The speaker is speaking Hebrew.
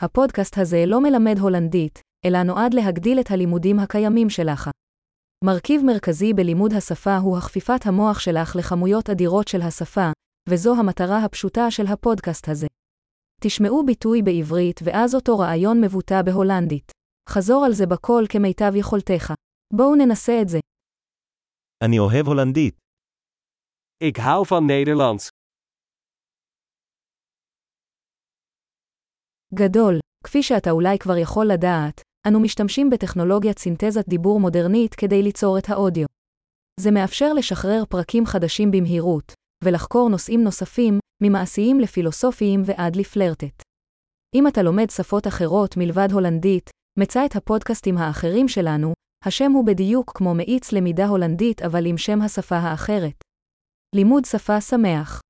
הפודקאסט הזה לא מלמד הולנדית, אלא נועד להגדיל את הלימודים הקיימים שלך. מרכיב מרכזי בלימוד השפה הוא הכפיפת המוח שלך לכמויות אדירות של השפה, וזו המטרה הפשוטה של הפודקאסט הזה. תשמעו ביטוי בעברית ואז אותו רעיון מבוטא בהולנדית. חזור על זה בקול כמיטב יכולתך. בואו ננסה את זה. אני אוהב הולנדית. Ik hou van Nederlands. גדול, כפי שאתה אולי כבר יכול לדעת, אנו משתמשים בטכנולוגיית סינתזת דיבור מודרנית כדי ליצור את האודיו. זה מאפשר לשחרר פרקים חדשים במהירות, ולחקור נושאים נוספים, ממעשיים לפילוסופיים ועד לפלרטט. אם אתה לומד שפות אחרות מלבד הולנדית, מצא את הפודקאסטים האחרים שלנו, השם הוא בדיוק כמו מאיץ למידה הולנדית אבל עם שם השפה האחרת. לימוד שפה שמח